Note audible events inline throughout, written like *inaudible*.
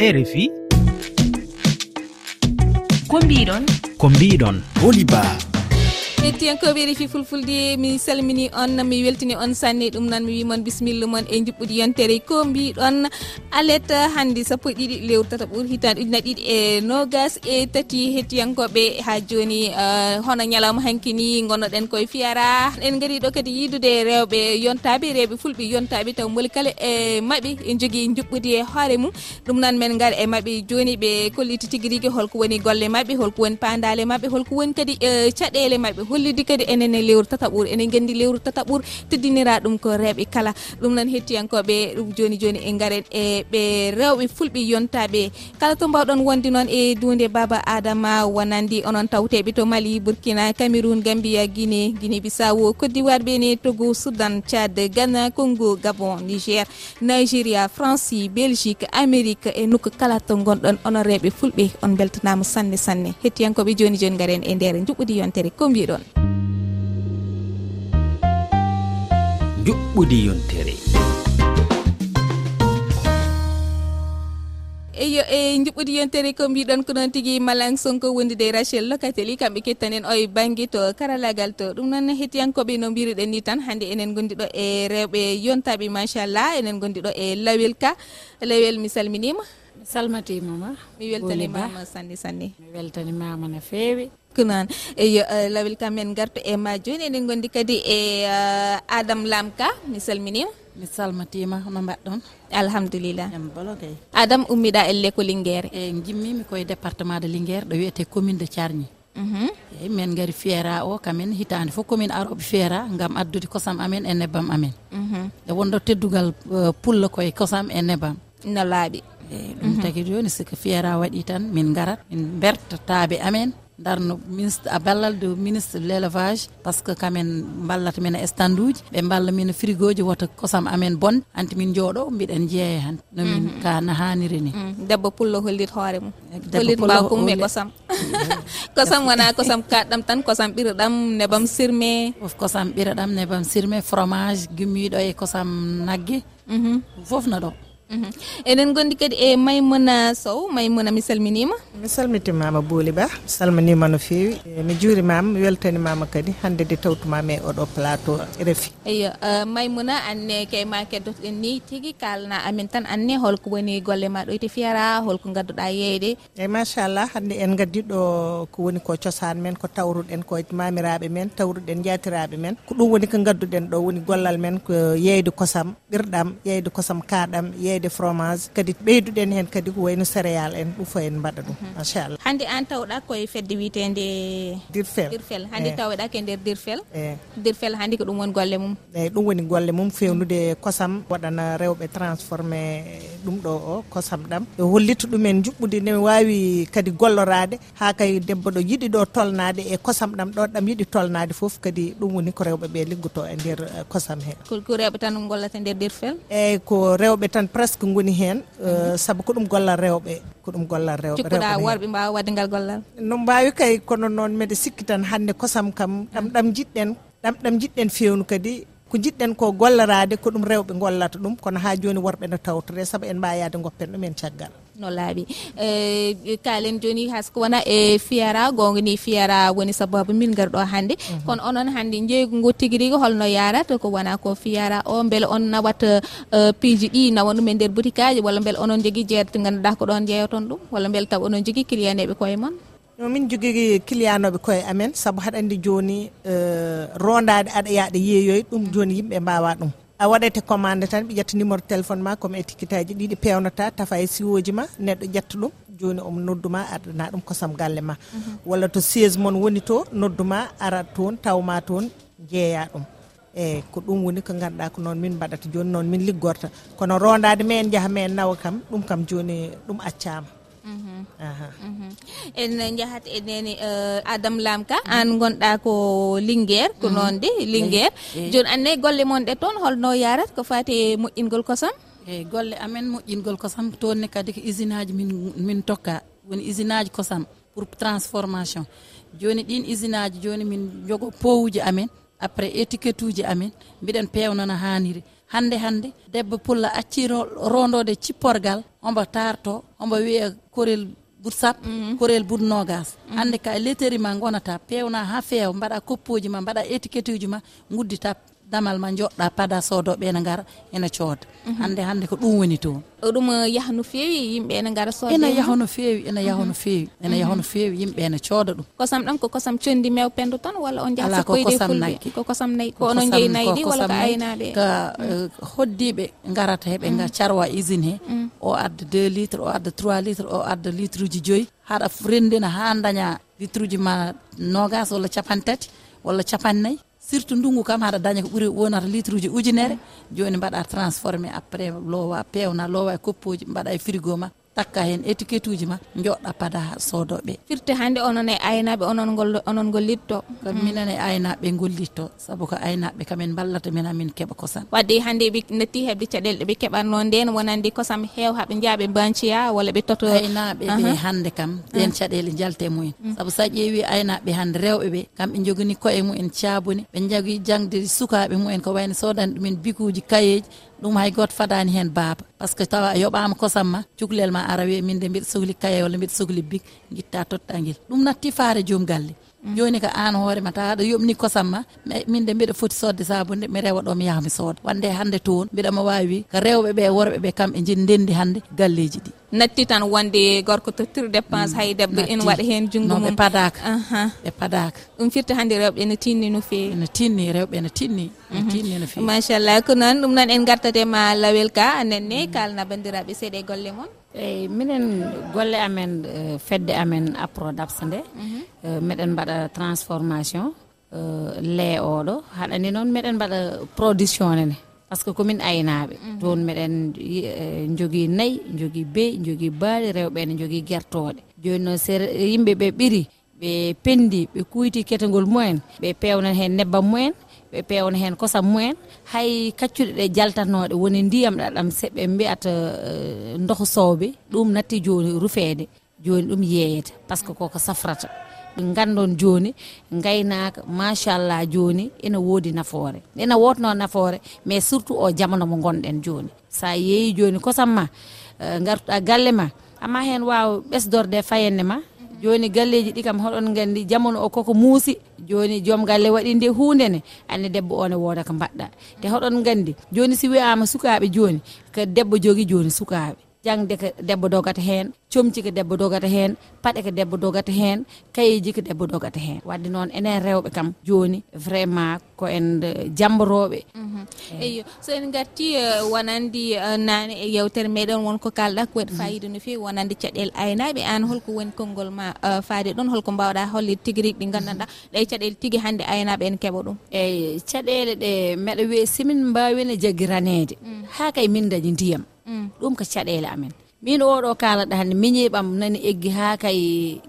rfi ko mbiɗon? ko mbiɗon. Holiba hettiyankoɓe reefi fulfulde mi salmini on mi weltini on sanne ɗum noon mi wimon bisimilla moon e juɓɓudi yontere. Ko mbiɗon alet hande sappo e ɗiɗi lewru tata ɓuuri hitande ujuna ɗiɗi e nogas e tati hettiyankoɓe ha joni eh, hono ñalawma hankkini gonnoɗen koye fiyara. En gari ɗo kadi yidude rewɓe yontaɓe rewɓe fulɓe yontaɓe taw moli kala e mabɓe e jogui juɓɓudi e hoore mum. Ɗum noon men gaari e mabɓe joni ɓe kolliti tigui rigui holko woni golle mabɓe holko woni pandale mabɓe holko woni kadi eh, caɗele mabɓe hollidi kadi enen e lewru tataɓɓore enen gandi lewru tataɓɓore teddinira ɗum ko rewɓe kala. Ɗum noon hettiyankoɓe joni joni e garen e ɓe rewɓe fulɓe yontaɓe. Kala to mbawɗon wonde noon e dunde baba adama wonandi onon tawteɓe to mali burkina cameron gambia guiné guiné bisawo côte d'ivoire ɓene togo soudan tchad ghana congo gabon niger nigéria franci belgique amérique e nokku kala to gonɗon onon rewɓe fulɓe on beltanama sanne sanne hettiyankoɓe joni joni garen e nder juɓɓudi yontere ko mbiɗon. tan. Juɓɓudi yontere. Eyo e juɓɓudi yontere ko mbiɗon ko noon tigui malang sonko wondude rachel locateli kamɓe kettanen oye banggue to karallagal to. Ɗum noon hettiyankoɓe no mbiruɗen ni tan hande enen gondiɗo e rewɓe yontaɓe machallah. Enen gondiɗo e lawel ka. Lawel mi salminima. Mi salmatimama. Mi weltanimama sanni sanni mi weltanimama no fewi. ko noon eyo eh, lawel kam en garto e ma joni eɗen gondi kadi e eh, adame lamka mi salminima mi salmatima hono mbaɗɗon alhamdulillah. Jam bolo kay. Adame ummiɗa elle ko linguére. Eyi jimmimi koye département de linguére ɗo wiyete commune de thiarni mhm. eyi min gari feera o kamen hitande fof commune aroɓe feera gam addude kosam amen e nebbam amen. Mhm. E wonɗo teddugal eh, pulla koye kosam e nebbam. No laaɓi. Eyi ɗum mhm. tagui joni siko feera waɗi tan min garat min bertataaɓe amen. darno ministre a ballal de ministre de l' élevage par ce que kamen ballata men e stand uji ɓe balla men frigo ji wota kosam amen bonde hanti min jooɗo mbiɗen jeeya han nomin mhm. ka no haniri ni mhm. debbo pullo hollit hoore mum. Hollita mbaw ko mum e kosam. *laughs* *laughs* Kosam wona kosam kaɗɗam tan kosam ɓiraɗam nebam sirme. Fof kosam ɓiraɗam nebam sirme fromage gummiɗo e kosam naggue mhm. fof no ɗo. Mhm. eɗen gondi kadi e maymuna sow maymuna mi salminima? Mi salmitimama booli ba mi salminima no fewi. E mi juurimama mi weltanimama kadi hande de tawtumama e oɗo plateau refi. Eyo e, maymuna anne key ma keddotoɗen ni tigui kalna amin tan anne holko woni golle ma ɗo ite fiyara holko gadduɗa yeyde eyyi machallah hande en gaddiɗo ko woni ko cosan men ko tawruɗen ko mamiraɓe men tawruɗen jatiraɓe men. Ko ɗum woni ko gadduɗen ɗo woni gollal men ko yeyde kosam ɓirɗam yeyde kosam kaɗam yeyde wayde fromage kadi ɓeyduɗen hen kadi ko wayno céréal en ɗufa en mbaɗa ɗum mhm. machallah. Hande an tawɗa koye fedde wiitede dirfel. dirfel. Hande eh. tawɗake e nder dirfel? Eh. Dirfel hande ko ɗum woni golle mum? Eyyi ɗum woni golle mum fewnude kosam waɗana rewɓe transformé ɗum ɗo o kosam ɗam. E hollita ɗumen juɓɓude ne wawi kadi gollorade ha kay debbo ɗo yiiɗi ɗo tolnade e kosam ɗam ɗo ɗam yiiɗi tolnade foof kadi ɗum woni ko rewɓeɓe liggoto e nder kosam he. Ko rewɓe tan gollata nder dirfel? Eyyi ko rewɓe tan presque presque goni hen euh, saabu ko ɗum gollal rewɓe ko ɗum gollal rewɓe cikkuɗa worɓe mbawa wadde ngal gollal? No mbawi kay kono noon mbeɗa sikki tan hande kosam kam ɗam ɗam jiɗɗen ɗam ɗam jiɗɗen fewnu kadi ko jiɗɗen ko gollorade ko ɗum rewɓe gollata ɗum kono ha joni worɓe ne tawtore saabu en mbawi yaade goppen ɗumen caggal. no laaɓi. E, e, kalen joni hasko wona e fiyara gonga ni fiyara woni sababu min garɗo hannde. Mhm. Kono onon hannde jeygu ngo tigi rigui holno yarata ko wona ko fiyara o beele on nawat e, piiji ɗi nawa ɗum e nder boutique aji walla beele onon jogui jeerde ganduɗa ko ɗon jeeyoton ɗum walla beele taw onon jogui client eɓe koye moon no min jogui client koye amen saabu haɗa andi joni rondade aɗa yaɗa yeeyoy ɗum joni yimɓe mbawa ɗum. a waɗete commande tan ɓe ƴetta numéro téléphone ma comme étiquette aji ɗiɗi pewnata tafa e siwoji ma neɗɗo ƴetta ɗum joni omo nodduma addana ɗum kosam galle ma. Mhm. Walla to siége moon woni to nodduma arat toon tawma toon jeeya ɗum. Eyyi ko ɗum woni ko ganduɗa ko noon min mbaɗata joni noon min liggorta. Kono rondade ma en jaaha ma en nawa kam ɗum kam joni ɗum accama. Mm-hmm. Mm-hmm. en jahat e nene uh, adam lamka an gonɗa ko linguére ko mm-hmm. noon de linguére eh. joni anne golle mon ɗe toon holno yarat ko fati moƴƴingol kosam? Eyyi golle amen moƴƴingol kosam toonne kadi ko usine aji min min tokka woni usine aji kosam pour transformation. Joni ɗin usine aji joni min jogo powuji amen après étiquette uji amen mbiɗen pewnana haniri hande hande debbo pulla acci rondode cipporgal omo tarto omo wiya korel bursap mhm. korel budnogas. Mhm. Hande ka e ma gonata pewna ha feewa mbaɗa koppoji ma mbaɗa étiquette uji ma guddita damal ma joɗɗa pada sodoɓe ene gara ene cooda mhm. hande hande ko ɗum woni toon. Ɗum eh, yaha no feewi yimɓe ene gara sooda ene yaha no feewi ene yaha no mhm. feewi ene yaha no mhm. feewi yimɓe ene cooda ɗum. Kosam ɗam ko kosam condi mew pendu tan walla on jahata ko kosam nagge ko kosam nayyi ko onon jeeyi nayyi ɗi walla ko aynaɓe ko eh, hoddiɓe garata heɓe ga carwa usine he mm. o adda deux litres o adda trois litres o adda litre uji joyyi haɗa rendina ha daña litre uji ma nogas walla capantati walla capannayyi surtout ndungu kam haɗa daña ko ɓuuri wonata litre uji ujunere joni mbaɗa transformé après lowa pewna lowa e koppoji mbaɗa e frigo ma. takka hen étiquette uji ma joɗɗa pada sodoɓe firti hande onon e aynaɓe onon gol onon gollitto kam minen e aynaɓe gollitto saabu ko aynaɓe kamen ballata min amin keeɓa kosam. Wadde hande ɓe natti hebde caɗele ɗeɓe keɓanno nden wonandi kosam heew haɓe jaaɓe banciya walla ɓe toto aynaɓe ɓe hande kam ah. ɗen caɗele jalte mumen. Mm. Saabu sa ƴeewi aynaɓe hande rewɓeɓe kamɓe jogani koye mumen caabuni ɓe jogui jangde sukaɓe mumen ko wayno sodani ɗumen bikuji kayeji ɗum hay goto fadani hen baaba par ce que tawa a yoɓama kosam ma cukalel ma ara wiya min de mbiɗa sohli kaye walla mbiɗa sohli bik guitta totta guel ɗum natti faare joom galle. joni ko an hoorema tawa aɗa yomni kosam ma min de mbiɗa foti sodde sabunde mi rewa ɗo mi yaha mi sooda. Wande hande toon mbiɗama wawi ko rewɓeɓe worɓeɓe kamɓe jin ndendi hande galleji ɗi. Natti tan wonde gorko tottir dépense hay debbo ene waɗa hen junggo mum. ɓe padaka ɓe padaka ɗum firti hande rewɓe ne tinni no fewi ene tinni rewɓe ene tinni ne mhm. tinni no fewi machallah ko noon ɗum noon en gartatema lawel ka nenne kalna bandiraɓe seeɗa e golle moon eyyi minen golle amen eh, fedde amen aprodabs nde. Mhm. Eh, meɗen mbaɗa transformation eh, lait oɗo haɗani noon meɗen mbaɗa production nene par ce que komin aynaɓe toon mhm. meɗen jogui nayyi jogui beyi jogui baali rewɓe ne jogui guertoɗe joni noon se yimɓeɓe ɓiiri ɓe pendi ɓe kuyti ketagol mumen ɓe pewnan hen nebbam mumen. ɓe pewna hen kosam mumen. Hay kaccuɗe ɗe jaltatnoɗe woni ndiyam ɗaɗam seɓe mbiyata eh, doha sowɓe ɗum natti joni rufede joni ɗum yeeyete par ce que koko safrata. Gandon joni gaynaka machallah joni ene woodi nafoore. Ene wotno nafoore mais surtout o jamano mo gonɗen joni sa yeeyi joni kosam ma eh, gartuɗa galle ma amma hen wawa ɓesdorde fayenne ma joni galleji ɗi kam hoɗon gandi jamanu o koko muusi. Joni joom galle waɗi nde hunde ne anne debbo o ne wooda ko mbaɗɗa. Te hoɗon gandi joni si wiyama sukaɓe joni ko debbo jogui joni sukaɓe jangde ko debbo dogata hen comci ko debbo dogata hen paɗe ko debbo dogata hen kayeji ko debbo dogata hen. Wadde noon enen rewɓe kam joni vraiment ko en eh, jamboroɓe. Mhm. Eyyo so en gatti eh, wonandi eh, nane e yewtere meɗen wonko kalɗa ko waɗi mhm. fayida no fewi wonande caɗele aynaɓe an holko woni konngol ma faade ɗon holko mbawɗa hollide tigui rigui ɗi gandanɗa mhm. ɗe caɗele tigui hande aynaɓe en keeɓa ɗum? Eyyi caɗele ɗe meɗa wiya simin mbawino jagguiranede ha kay min dañi ndiyam. Mm. ɗum ko caɗele amen. Min oɗo kalaɗa hande miñiɓam nani eggi ha kay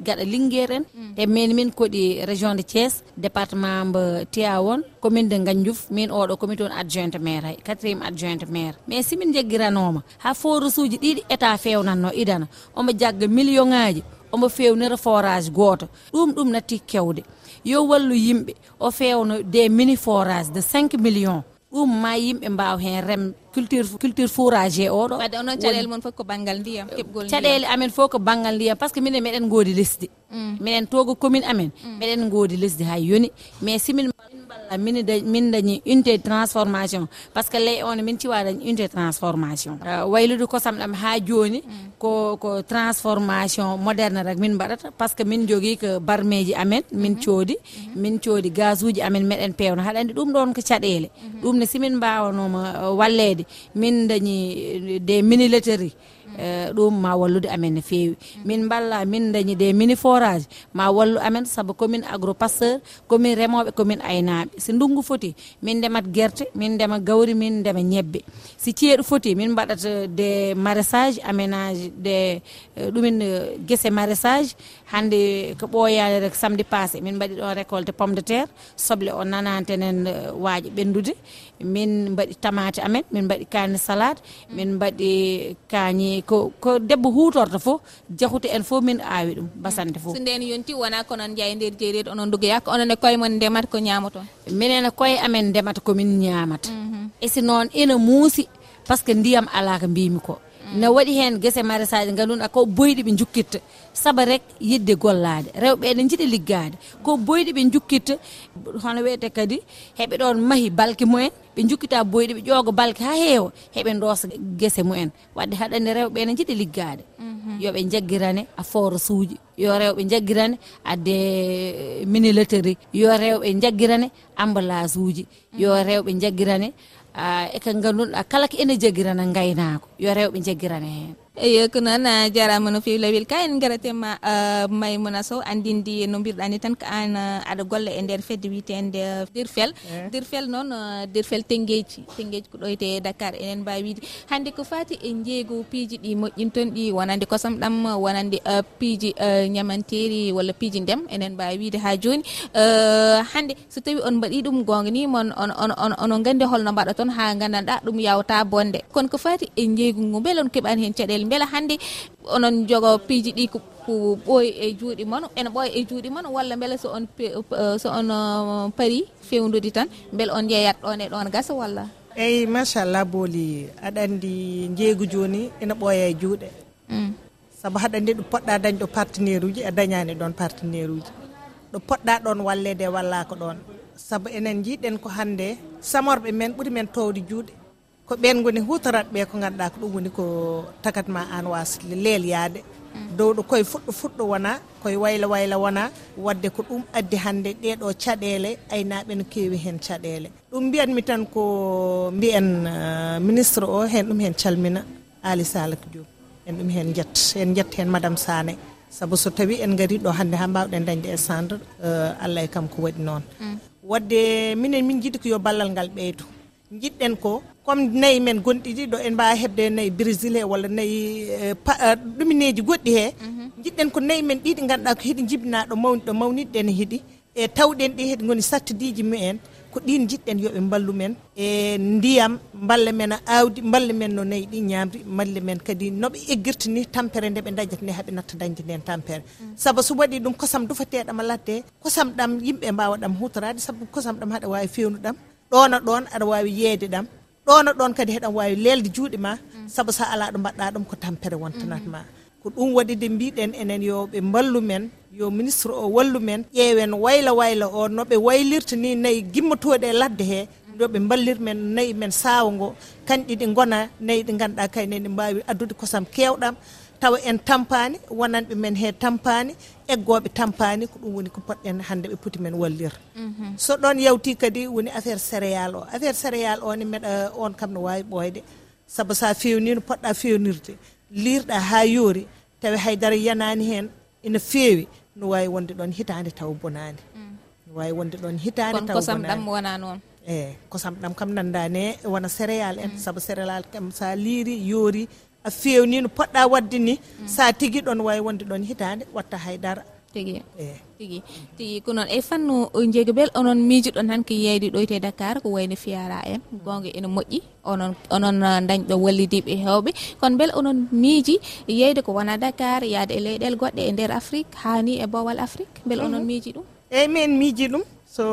gaɗa linguére en mm. te min min koɗi région de thiés département mbo tiawon commune de gandiouf min oɗo komi toon adjointe maire hay quatriéme adjointe maire. Mais simin jagguiranoma ha forus uji ɗiɗi état fewnanno idana omo jagga million ŋaji omo fewnira forage goto. Ɗum ɗum natti kewde yo wallu yimɓe o fewno des mini forage de 5 millions. ɗum ma yimɓe mbawa hen rem culture culture fouragé oɗo wadde onoon caɗele moon foof ko banggal ndiyam keɓgol caɗele amen fof ko banggal ndiyam par ce que minen meɗen goodi lesdi. Mm. Minen togo commune amen mm. meɗen goodi lesdi ha yoni. Mais simin min min dañi unité transformation. Par ce que ley on min ciwa dañi unité transformation. Euh, Waylude kosam ɗam ha joni ko ko transformation moderne rek min mbaɗata. Par ce que min jogui ko barmeji amen min mhm. coodi mhm. min coodi gaz uji amen meɗen pewno. Haɗa andi ɗum ɗon ko caɗele. Mhm. Ɗum ne simin mbawanoma euh, wallede. Min dañi euh, des minileterie Eh, ɗum ma wallude amen no feewi min balla min dañi des mini forage ma wallu amen saabu commune agro pasteur commune remoɓe commune aynaɓe. Si ndungu foti min ndemat guerte min ndema gawri min ndema ñebbe. Si ceeɗu foti min mbaɗata des maraissage aménage des eh, ɗumin eh, guese maraissage hande ko ɓooyani rek samedi passé min mbaɗi ɗon récolté pomme de terre soble o nanantenen waaƴi ɓendude. min mbaɗi tamate amen min mbaɗi kani salade min mbaɗi kañi ko ko debbo hutorto fof jahuta en fof min awi ɗum basante fof. So nden yonti wona ko noon jeeya nder jeerede onon dogoya ko onon e koye mon ndemata ko ñamaton minen e koye amen ndemata komin ñamata mhm. e si noon ina muusi par ce que ndiyam ala ko mbimi ko. Mhm. Ne waɗi hen guese marasaji ganduɗa ko boyɗi ɓe jukkitta saaba rek yidde gollade rewɓe ne jiiɗi liggade ko boyɗi ɓe jukkitta hono wiyete kadi heɓe ɗon maahi balke mumen ɓe jukkita boyɗi ɓe ƴooga balke ha heewa heɓe doosa guese mumen. Wadde haɗande rewɓe ne jiiɗi liggade mhm. yooɓe jaggirane a force uji yo rewɓe jaggirane adde minilaterie yo rewɓe jaggirane emballage uji yo rewɓe jaggirane eko ganduɗa kala ko ene jaggirana gaynako yo rewɓe jaggirane hen eyo ko noon jarama no fewi lawel ka. En garatema e, maymouna sow andindi no mbiruɗani tan ko an e, aɗa golla e nder fedde witende dirfel eh. dirfel noon e, dirfel tengueji tengueji ko ɗoyte dakar enen mbawi wiide. Hande ko fati e jeeygo piiji ɗi moƴƴinton ɗi wonande kosam ɗam wonande piiji ñamanteri walla piiji ndem enen mbawi wiide ha joni hande so tawi on mbaɗi ɗum gonga ni mon onon gandi holno mbaɗa toon ha gandanɗa ɗum yawta bonde. Kono ko fati e jeeygu ngu beele on keeɓani hen caɗele haali beela hannde onon jogo piiji ɗi ko ɓooy e juuɗe mon ene ɓooya e juuɗe mon walla beele so on so on uh, paari fewdude tan beele on yeeyat ɗon e ɗon gasa walla? Eyyi machallah booli aɗa andi jeeygu joni ene ɓooya e juuɗe. Mm. Saabu haɗa andi ɗo poɗɗa dañɗo partenaire uji a dañani ɗon partenaire uji ɗo poɗɗa ɗon wallede wallaka ɗon. Saabu enen jiiɗen ko hannde samorɓe men ɓuuri men towde juuɗe. ko ɓen goni hutoratɓe ko ganduɗa ko ɗum woni ko tagatma an wasa leelyade mm. dow ɗo koye fuɗɗo fuɗɗo wona koye wayla wayla wona wadde ko ɗum addi hande ɗeɗo caɗele aynaɓe no kewi hen caɗele ɗum mbiyanmi tan ko mbiyen uh, ministre o hen ɗum hen calmina ali salak diom en ɗum hen jett en jett hen madame sané. Saabu so tawi en gari ɗo hande ha mbawɗen dañde e centre uh, allah e kam ko waɗi noon. Mm. Wadde minen min jiiɗi ko yo ballal ngal ɓeydo jiɗɗen ko comme nayyi men gonɗiɗi ɗo en mbawi hebde nayyi brésil he walla nayyi eh, eh, ɗumineji goɗɗi he. Mhm. Jiɗɗen ko nayyi men ɗiɗi ganduɗa ko heeɗi jibina ɗo mawni ɗo mawniɗɗen heeɗi e tawɗen ɗi heeɗi goni sattidiji mumen ko ɗin jiɗɗen yooɓe ballumen e ndiyam balle men awdi balle men no nayyi ɗi ñamri balle men kadi noɓe eggirta ni tampere nde ɓe dañata ni haaɓe natta dañde nden tampere. Mm. Saabu so waɗi ɗum kosam dufateɗam ladde kosam ɗam yimɓe mbawa ɗam hutorade saabu kosam ɗam haɗa wawi fewnu ɗam ɗona ɗon aɗa wawi yeede ɗam ɗon ɗon kadi heɗan wawi lelde juuɗe ma saabu sa ala ɗo mbaɗɗa ɗum ko tampere wontanat ma. Ko ɗum waɗi de mbiɗen enen yoɓe mballu men yo ministre o wallu men ƴeewen wayla wayla o noɓe waylirta ni nayyi gimmotoɗe e ladde he yoɓe ɓe ballir men nayyi men saawa ngo. Kañƴi ɗi gona nayyi ɗi ganduɗa kayne ɗi mbawi addude kosam kewɗam tawa en tampani wonanɓe men he tampani eggoɓe tampani ko ɗum woni ko poɗɗen hande ɓe pooti men wallirde mhm. so ɗon yawti kadi woni affaire céréal o. Affaire céréal o ne meɗa uh, on kam ne wawi ɓoyde saabu sa fewni no poɗɗa fewnirde. Lirɗa ha yoori tawi haydara yanani hen ina feewi no wawi wonde ɗon hitande taw bonani mm. no wawi wonde ɗon hitande taw kosam ɗam wona noon? Eyyi kosam ɗam kam nandane wona céréal en. Mm. Saabu céréal kam sa liiri yoori a fewni no poɗɗa wadde ni sa tigui ɗon wawi wonde ɗon hitande watta haydara. Tigui tigui tigui ko noon e fannu jeygobel onon miijoɗon tan ko yeyde ɗoyte dakar ko wayno fiyara en. Gonga ene moƴƴi onon onon dañɗo wallidiɓe hewɓe kono beel onon miiji yeyde ko wona dakar yaade e leyɗele goɗɗe e nder afrique hani e bowal afrique beel onon mhm. miiji ɗum? Eyyi mi en miiji ɗum so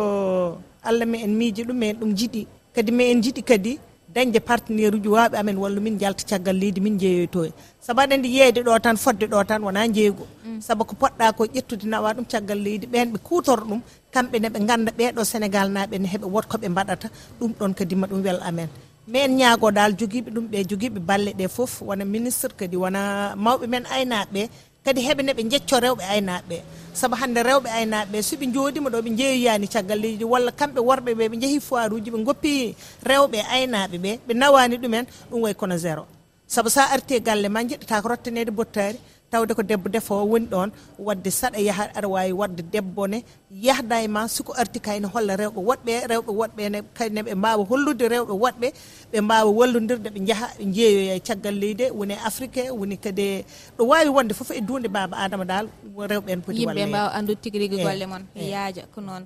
allah mi en miiji ɗum mi en ɗum jiiɗi kadi mi en jiiɗi kadi dañde partenaire uji waaɓe amen walla min jalta caggal leydi min jeeyoyto e saabu aɗa andi yeeyde ɗo tan fodde ɗo tan wona jeeygo mm. saabu ko poɗɗa ko ƴettude nawa ɗum caggal leydi ɓen ɓe kutoro ɗum kamɓe ne ɓe ganda ɓeɗo sénégal naɓe ne heeɓe wotkoɓe mbaɗata ɗum ɗon kadima ɗum wel amen. Min en ñaago dal joguiɓe ɗum ɓe joguiɓe balle ɗe foof wona ministre kadi wona mawɓe men aynaɓe kadi heɓe ne ɓe jecco rewɓe aynaɓe saabu hande rewɓe aynaɓe soɓe jooɗima ɗo ɓe jeeyoyani caggal leydi. Walla kamɓe worɓe ɓe ɓe jeehi foir uji ɓe goppi rewɓe aynaɓe ɓe ɓe nawani ɗumen ɗum way kono zéro saabu sa arti galle ma jiɗɗata ko rottanede bottari tawde ko debbo defowo woni ɗon wadde saɗa yaaha aɗa wawi wadde debbo ne yahda e ma siko arti kayne holla rewɓe woɗɓe rewɓe woɗɓe kayne ɓe mbawa hollude rewɓe woɗɓe ɓe mbawa wallodirde ɓe jaaha ɓe jeeyoya e caggal leydi woni e afrique woni kadi e, ɗo wawi wonde foof e dunde baba adama dal rewɓe en poti yimɓe mbawa andude tigui rigui eh, golle moon eh. yaaja ko noon.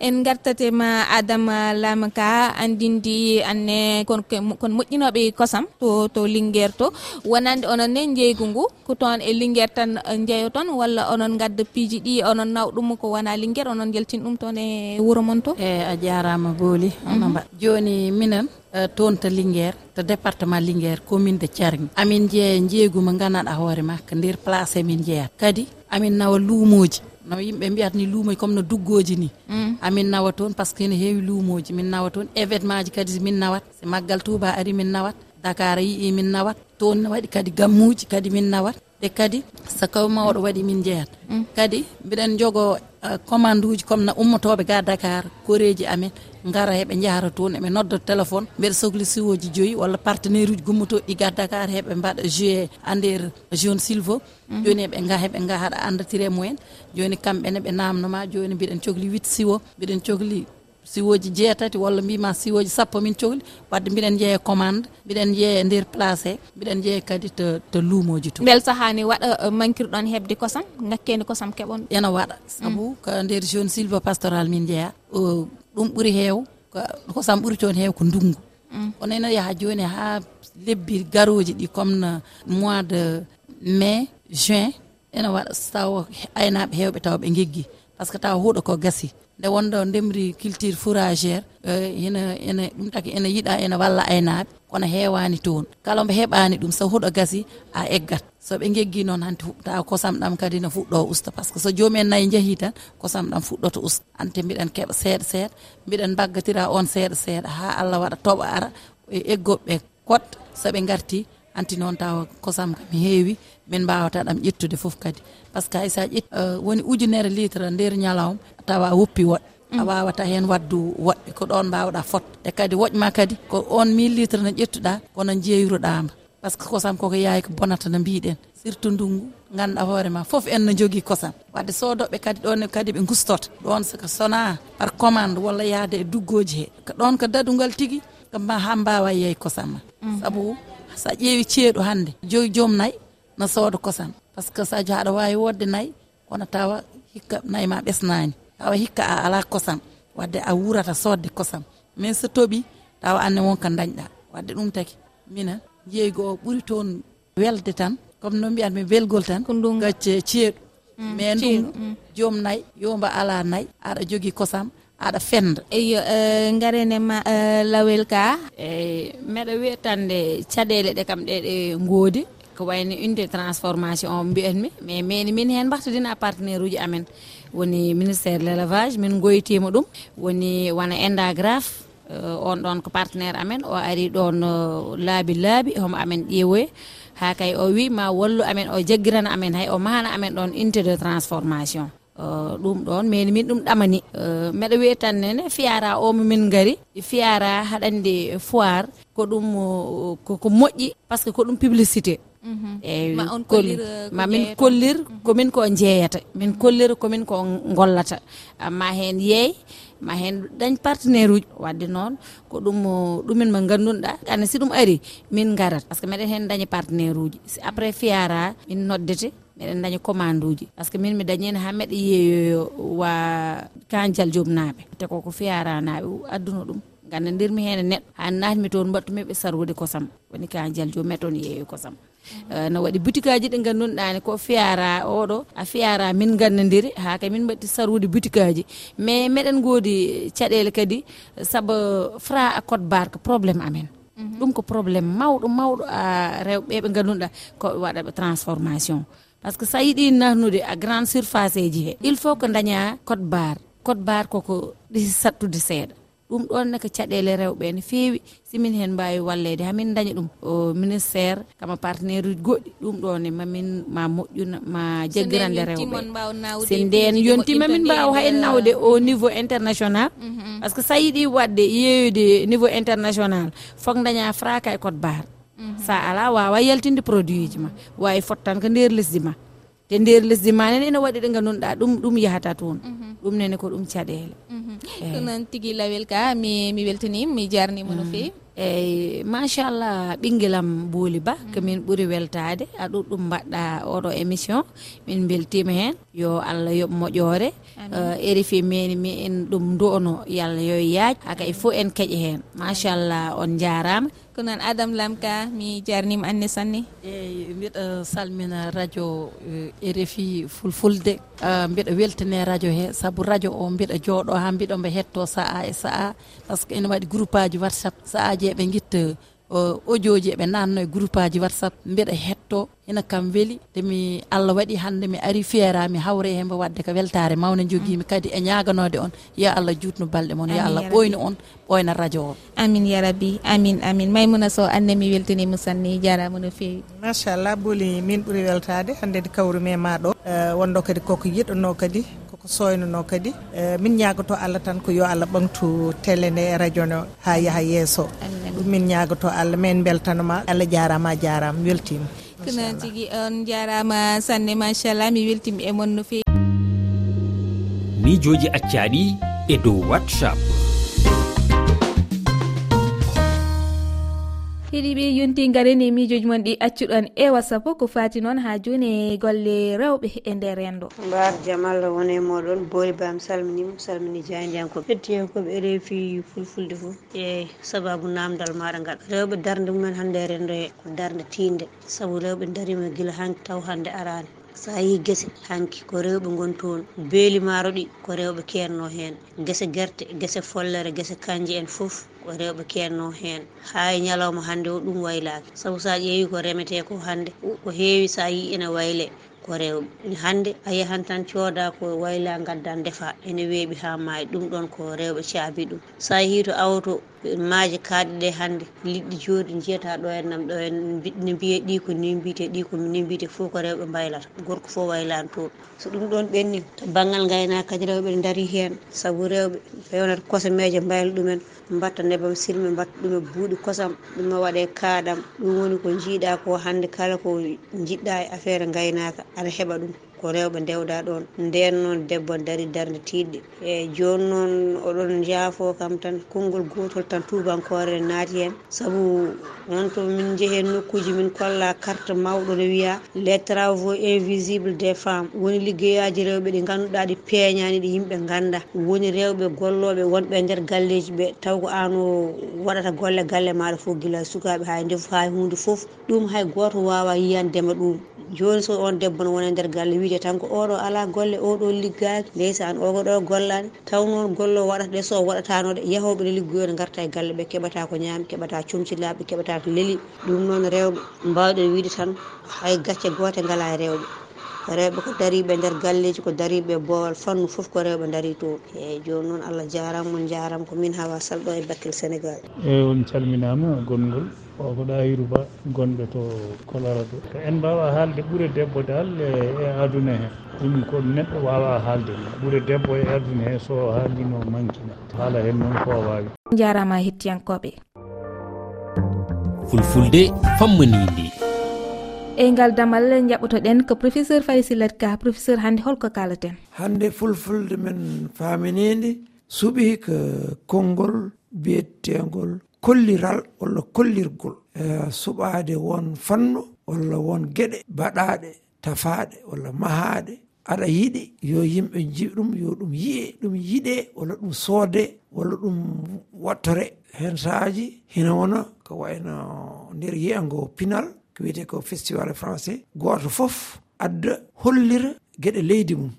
En gartatema adama lama ka andindi anne kon moƴƴinoɓe kosam to to linguére to. Wonande onon ne jeygu ngu ko toon e linguére tan eh, jeeyo toon walla onon gadda piiji ɗi onon naw ɗum ko wona linguére onon jaltin ɗum toon e wuuro mon to? E a jarama booli ono mbaɗ mhm. joni minen eh, toon to linguére to département linguére commune de thiargui amin jeeya jeeygu mo ganduɗa hoore ko nder place e min jeeyata kadi amin nawa luumoji no yimɓe mbiyata ni luumoji comme no duggoji ni. Mhm. Amin nawa toon par ce que ene heewi luumoji min nawa toon événement ji kadi min nawat. So maggal touba ari min nawat. Dakar yii min nawat. Toon waɗi kadi gammuji kadi min nawat. ɗe kadi so sakawma mawɗo waɗi min jeeyat mm. kadi mbiɗen jogo uh, commande uji comme no ummotoɓe ga dakar koreji amen gara heɓe jahata toon eɓe nodda téléphone mbeɗa sohli siwoji joyyi walla partenaire uji gummotoɗi ga dakar heɓe mbaɗa joué a nder jaune silvo mm. joni eɓe ga heɓe ga haɗa andatire mumen. Joni kamɓene ɓe namdoma joni mbiɗen cohli huit siwo mbiɗen cohli siwoji jeetati walla mbima siwoji sappo min cohli wadde mbiɗen jeeya commande mbiɗen jeeya nder placé mbiɗen jeeya kadi to to luumoji to bel sahani waɗa eh, mankirɗon hebde kosam ngakkede kosam keɓon? Ena waɗa saabu mm. ko nder jaune sylva pastoral min jeeya ɗum ɓuuri heew kosam ɓuuri toon heew ko ndungu. Mm. Kono ene yaaha joni ha lebbi garoji ɗi comme no mois de mai juin ene waɗa taw aynaɓe hewɓe taw ɓe gueggi par ce que taw huuɗo ko gasi. nde wonɗo ndemri culture fourragère e, ina ene ɗum taki ene yiiɗa ene walla e aynaɓe kono hewani toon. Kala mbo heɓani ɗum so huuɗo gasi a eggat. Soɓe geggi noon hanti huɓɓata kosam ɗam kadi ne fuɗɗo usta. Par ce que so joomi nayyi jeehi tan kosam ɗam fuɗɗoto usta. Ante mbiɗen keeɓa seeɗa seeɗa mbiɗen baggatira on seeɗa seeɗa ha allah waɗa tooɓa ara e eggoɓeɓe kotta soɓe garti anti noon tawa kosam kam heewi min mbawata ɗam ƴettude foof kadi. Par ce que hay sa ƴetti uh, woni ujunere litre nder ñalawma tawa woppi woɗɗe a mm. wawata hen waddu woɗɗe ko ɗon mbawɗa fot. E kadi woƴma kadi ko on mille litre ne ƴettuɗa kono jeeyruɗama. Par ce que kosam koko yayi ko bonata no mbiɗen. Surtout ndungu ganduɗa hoorema foof en no jogui kosam. Wadde sodoɓe kadi ɗon kadi ɓe gustota ɗon soko sona par commande walla yaade e duggoji he. Ko ɗon ko dadugal tigui ma ha mbawa yeey kosam ma. Mm. Saabu sa ƴeewi ceeɗu hannde. Joyi joom nayyi no sooda kosam. Par ce que sadio aɗa wawi wodde nayyi kono tawa hikka nayyi ma ɓesnani tawa hikka a ala kosam wadde a wurata sodde kosam. Mais so tooɓi tawa anne wonka dañɗa wadde ɗum taki minen jeygo o ɓuuri toon welde tan comme no mbiyatmi welgol tan ko ɗum gacce ceeɗu. Mm, Mais ɗum mm. joom nayyi yomba ala nayyi aɗa jogui kosam aɗa fenda. Eyo e, garenema e, lawel ka? Eyi meɗa wiyatande caɗele ɗe kam ɗe ɗe goodi ko wayno unité transformation o mbiyatmi mais mini min hen mbahtodina partenaire uji amen. Woni ministére l' élevage min goytima ɗum. Woni wona endagraphe uh, on ɗon ko partenaire amen. O ari ɗon uh, laabi laabi homo amen ƴeewoye. Ha kay o wi ma wallu amen o jaggirana amen. Hay o mahana amen ɗon unité de transformation. Eh, ɗum ɗon mais min ɗum ɗamani. Eh, Mbeɗa wiya tan nene fiyara o momin gaari fiyara haɗande foire ko ɗum ko moƴƴi par ce que ko ɗum publicité. Eyi mamin kollir komin ko jeeyata. min kollir komin ko gollata ah, ma hen yeey ma hen dañ partenaire uji. Wadde noon ko ɗum ɗumin mo gandunoɗa ana si ɗum ari min garat par ce que meɗen hen daña partenaire uji. Si après fiyara min noddete. meɗen daña commande uji par ce que min mi dañino ha meɗa yeeyoyo wa kanjal joom naaɓe te koko fiyara naaɓe adduno ɗum. Ganda ndirmi hen e neɗɗo. Ha natmi toon mbattumiɓe sarwude kosam. Woni kanjal joom meɗa toon yeeyoy kosam eh, no waɗi boutique aji ɗi gandunɗani ko fiyara oɗo a fiyara min gandadiri ha kay min mbatti sarwude boutique aji mais meɗen goodi caɗele kadi saabu fra a code barque probléme amen. Mhm. ɗum ko probléme mawɗo mawɗo a rewɓe ɓe ganduɗa koɓe waɗaɓe transformation. Par ce que sa yiiɗi natnude a grande surface eji he il faut que daña code barre. Code barre koko ɗisi sattude seeɗa. ɗum ɗonne ko caɗele rewɓe ne fewi simin hen mbawi wallede. Hamin daña ɗum o ministére kama partenaire uji goɗɗi ɗum ɗone mamin ma moƴƴuna ma jaggirande rewɓe. so nden yonti mamin mbawa hay nawde au niveau international. Par ce que sa yiiɗi wadde yeeyude niveau international fok daña fraka e code barre. Sa ala wawa yaltinde produit ji ma wawi fottan ko nder lesdi ma. te nder lesdi ma nene ene waɗi ɗe ganduɗa ɗum ɗum yahata toon. Mhm. Ɗum nene ko ɗum caɗele. Mhm. Ɗum noon tigui lawel ka mi mi weltanima mi jarnima no mm. fewi eyyi machallah ɓinguelam booli ba komin mhm. ɓuuri weltade a ɗum ɗum mbaɗɗa oɗo émission. Min beltima hen yo allah yoɓ moƴƴore eh, rfi meni mi en ɗum duono yo allah yo yaaj. Hakay fo en keeƴa hen. Machallah on jarama. Ko noon adame lamka mi jarnima anne sanne? Eyyi mbiɗa salmina radio eh, rfi fulfulde. Eh, mbiɗa weltane radio he. Saabu radio o mbiɗa jooɗo ha mbiɗomo hetto saaha e saaha par ce que ene waɗi groupe aji whatsapp saahaji eɓe guitta audio ji eɓe nanno e groupe aji whatsapp mbiɗa hetto ina kam weeli demi allah waɗi hande mi ari feerami hawre hembe wadde ko weltare mawne joguimi mm. kadi e ñaganode on yo allah jutnu balɗe moon yo allah ɓoynu on ɓoyna radio o. Amin ya rabbi. Amin amin. Maymouna sow anne mi weltanima sanne jarama no fewi machallah booli min ɓuuri weltade hande de kawrume ma ɗo eh, wonɗo kadi koko yiɗano kadi. ko soynono kadi. E, min ñagoto allah tan ko yo allah ɓamtu télé nde e radio no ha yaaha yesso ɗum min ñagoto allah min beltanoma allah jarama a jarama weltima kono tigui on jarama sanne machallah mi weltima e moon no fewi. Mijoji accaɗi e dow whatsapp. heɗiɓe yonti gareni miijoji mon ɗi accuɗon e wasappo ko fati noon ha joni golle rewɓe e nder rendo. Mbar jam allah e moɗon boori bam salminima salmini jayndiyanko hettiyankoɓe reefi fulfulde foof e sababu namdal maɗa ngal. Rewɓe darde mumen hande rendo he ko darde tinde saabu rewɓe darima e guila hanki taw hande arani sa yi guese hanki ko rewɓe gon toon beeli maaro ɗi ko rewɓe kenno hen guese guerte guese follere guese kanje en foof rewɓe kenno hen. Ha e ñalawma hande o ɗum waylaki saabu sa ƴeewi ko remete ko hande ko heewi sa yi ene wayle ko rewɓe. Hande a yahan tan cooda ko wayla gadda defa ene weeɓi ha maayi. Ɗum ɗon ko rewɓe caabi ɗum. Sa yeehi to awto maaje kaaɗe ɗe hannde. Liɗɗi joodi jiyata ɗo hennam ɗo en no mbiye ɗi ko ni mbiyete ɗi ko ni mbiyete fof ko rewɓe mbaylata. Gorko fof waylani toon so ɗum ɗon ɓenni to banggal gaynaka e kadi rewɓe ne daari hen saabu rewɓe fewnata kosomeje mbayla ɗumen mbatta nebam silme mbatta ɗum e buuɗi kosam ɗuma waɗe kaaɗam ɗum woni ko jiiɗa ko hannde kala ko jiɗɗa e affaire gaynaka aɗa heeɓa ɗum. ko rewɓe dewda ɗon. Nden noon debbo dari darde tiɗɗe e joni noon oɗon jaafo kam tan konngol gotol tan tubankore naati hen saabu on to min jeehe nokkuji min kolla carte mawɗo ne wiya les travaux invisible des femmes. Woni liggeyaji rewɓe ɗi ganduɗa ɗi peeñani ɗi yimɓe ganda woni rewɓe golloɓe wonɓe nder galleji ɓe. Taw ko an o waɗata golle galle maɗa fo guila sukaɓe ha e ndefu ha e hunde foof ɗum hay goto wawa yiyandema ɗum. Joni so on debbo ne wona e nder galle wi wiide tan ko oɗo ala golle oɗo liggaki ndeysan o ɗo gollani. Taw noon gollo waɗata ɗe so waɗatanoɗe yahoɓe ɗe liggoyo ne garta e galle ɓe keɓata ko ñaami keɓata comcillaɓe keɓata ko leeli ɗum noon rewɓe mbawɗen wiide tan hay gacce gote gala e rewɓe. rewɓe ko dariɓe nder galleji ko dariɓe boowal fannu foof ko rewɓe daari to. Eyyi joni noon allah jarama on jarama ko min hawa salɗo e bakkil sénégal. Eyyi on calminama gongol o ko ɗayiru ba gonɗo to colorado ko en mbawa haalde ɓuure debbo dal e, e aduna he. Ɗum ko neɗɗo wawa haalde ɓuure debbo e aduna he so haalino manquina haala hen noon ko wawi jarama hettiyankoɓe fulfulde fammanidi e ngal damal jaɓotoɗen ko professeur fayi sillat ka professeur hannde holko kalaten. Hannde fulfulde men faaminede suɓi ko konngol biyettengol kolliral walla kollirgol. E suɓaade won fannu walla won geɗe baɗaaɗe tafaaɗe walla mahaaɗe. Aɗa yiɗi yo yimɓe jiɓ ɗum yo ɗum yiye ɗum yiɗee walla ɗum soode walla ɗum wattore heen saaji. Hina wona ko wayno nder yiyango pinal. ko wiyete ko festival français. Goto foof adda hollira gueɗe leydi mum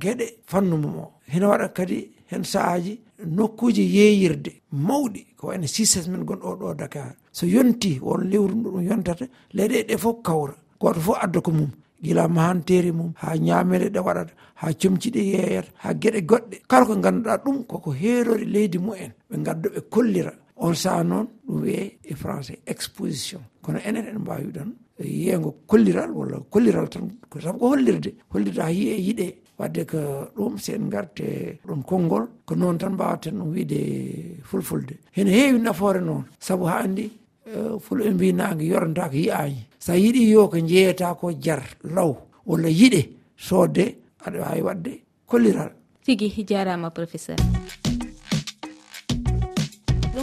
gueɗe fannu mum o. Hina waɗa kadi hen saahaji nokkuji yeeyirde. Mawɗi ko wayno sises men gonɗo ɗo dakar. So yonti won lewru ndu ɗum yontata leyɗeɗe ɗe foof kawra. Goto foof adda ko mum. Gila mahanteri mum ha ñamele ɗe waɗata ha comciɗe yeeyata ha gueɗe goɗɗe. Kala ko ganduɗa ɗum koko heerori leydi mumen. Ɓe gadda ɓe kollira. on saha noon ɗum wiye e français exposition. Kono enen en mbawi ɗon e yiyego kolliral walla kolliral tan sabu ko hollirde hollirde ha yiye yiiɗe wadde ko ɗum si en garte ɗum konngol ko noon tan mbawaten ɗum wiide fulfulde. Hene heewi nafoore noon saabu ha andi e, fulo ɓe mbi nangue yoronta ko yiyañi sa yiiɗi yo ko jeeyata ko jar law walla yiɗe soodde aɗa wawi wadde kolliral. Tigui jarama professeur.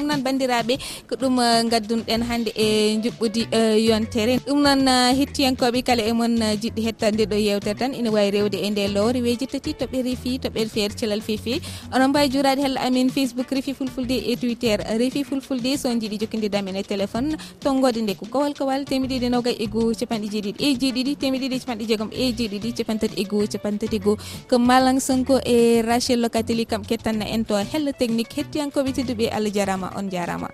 noon bandiraɓe ko ɗum eh, gaddunoɗen hannde e juɓɓudi eh, yontere. Ɗum noon eh, hettiyankoɓe kala e moon jiɗɗi hettande ɗo yewtere tan. Ina wawi rewde e nde lowre. Weji tati toɓɓe reefi toɓɓel feere celal fefe onon mbawi jurade hello amin facebook reefi fulfulde e twitter. Reefi fulfulde so jiiɗi jokkididamen e téléphone. Tonggode nde ko kowal kowal temedɗiɗi nogay e goho capanɗe jeeɗiɗi e jeeɗiɗi temedɗiɗi capanɗe jeegom e jeeɗiɗi capantati e goho capantati e goho ko malang sonko e rachel locateli kam kettanna en to hello technique hettiyankoɓe tedduɓe e allah jarama on jarama.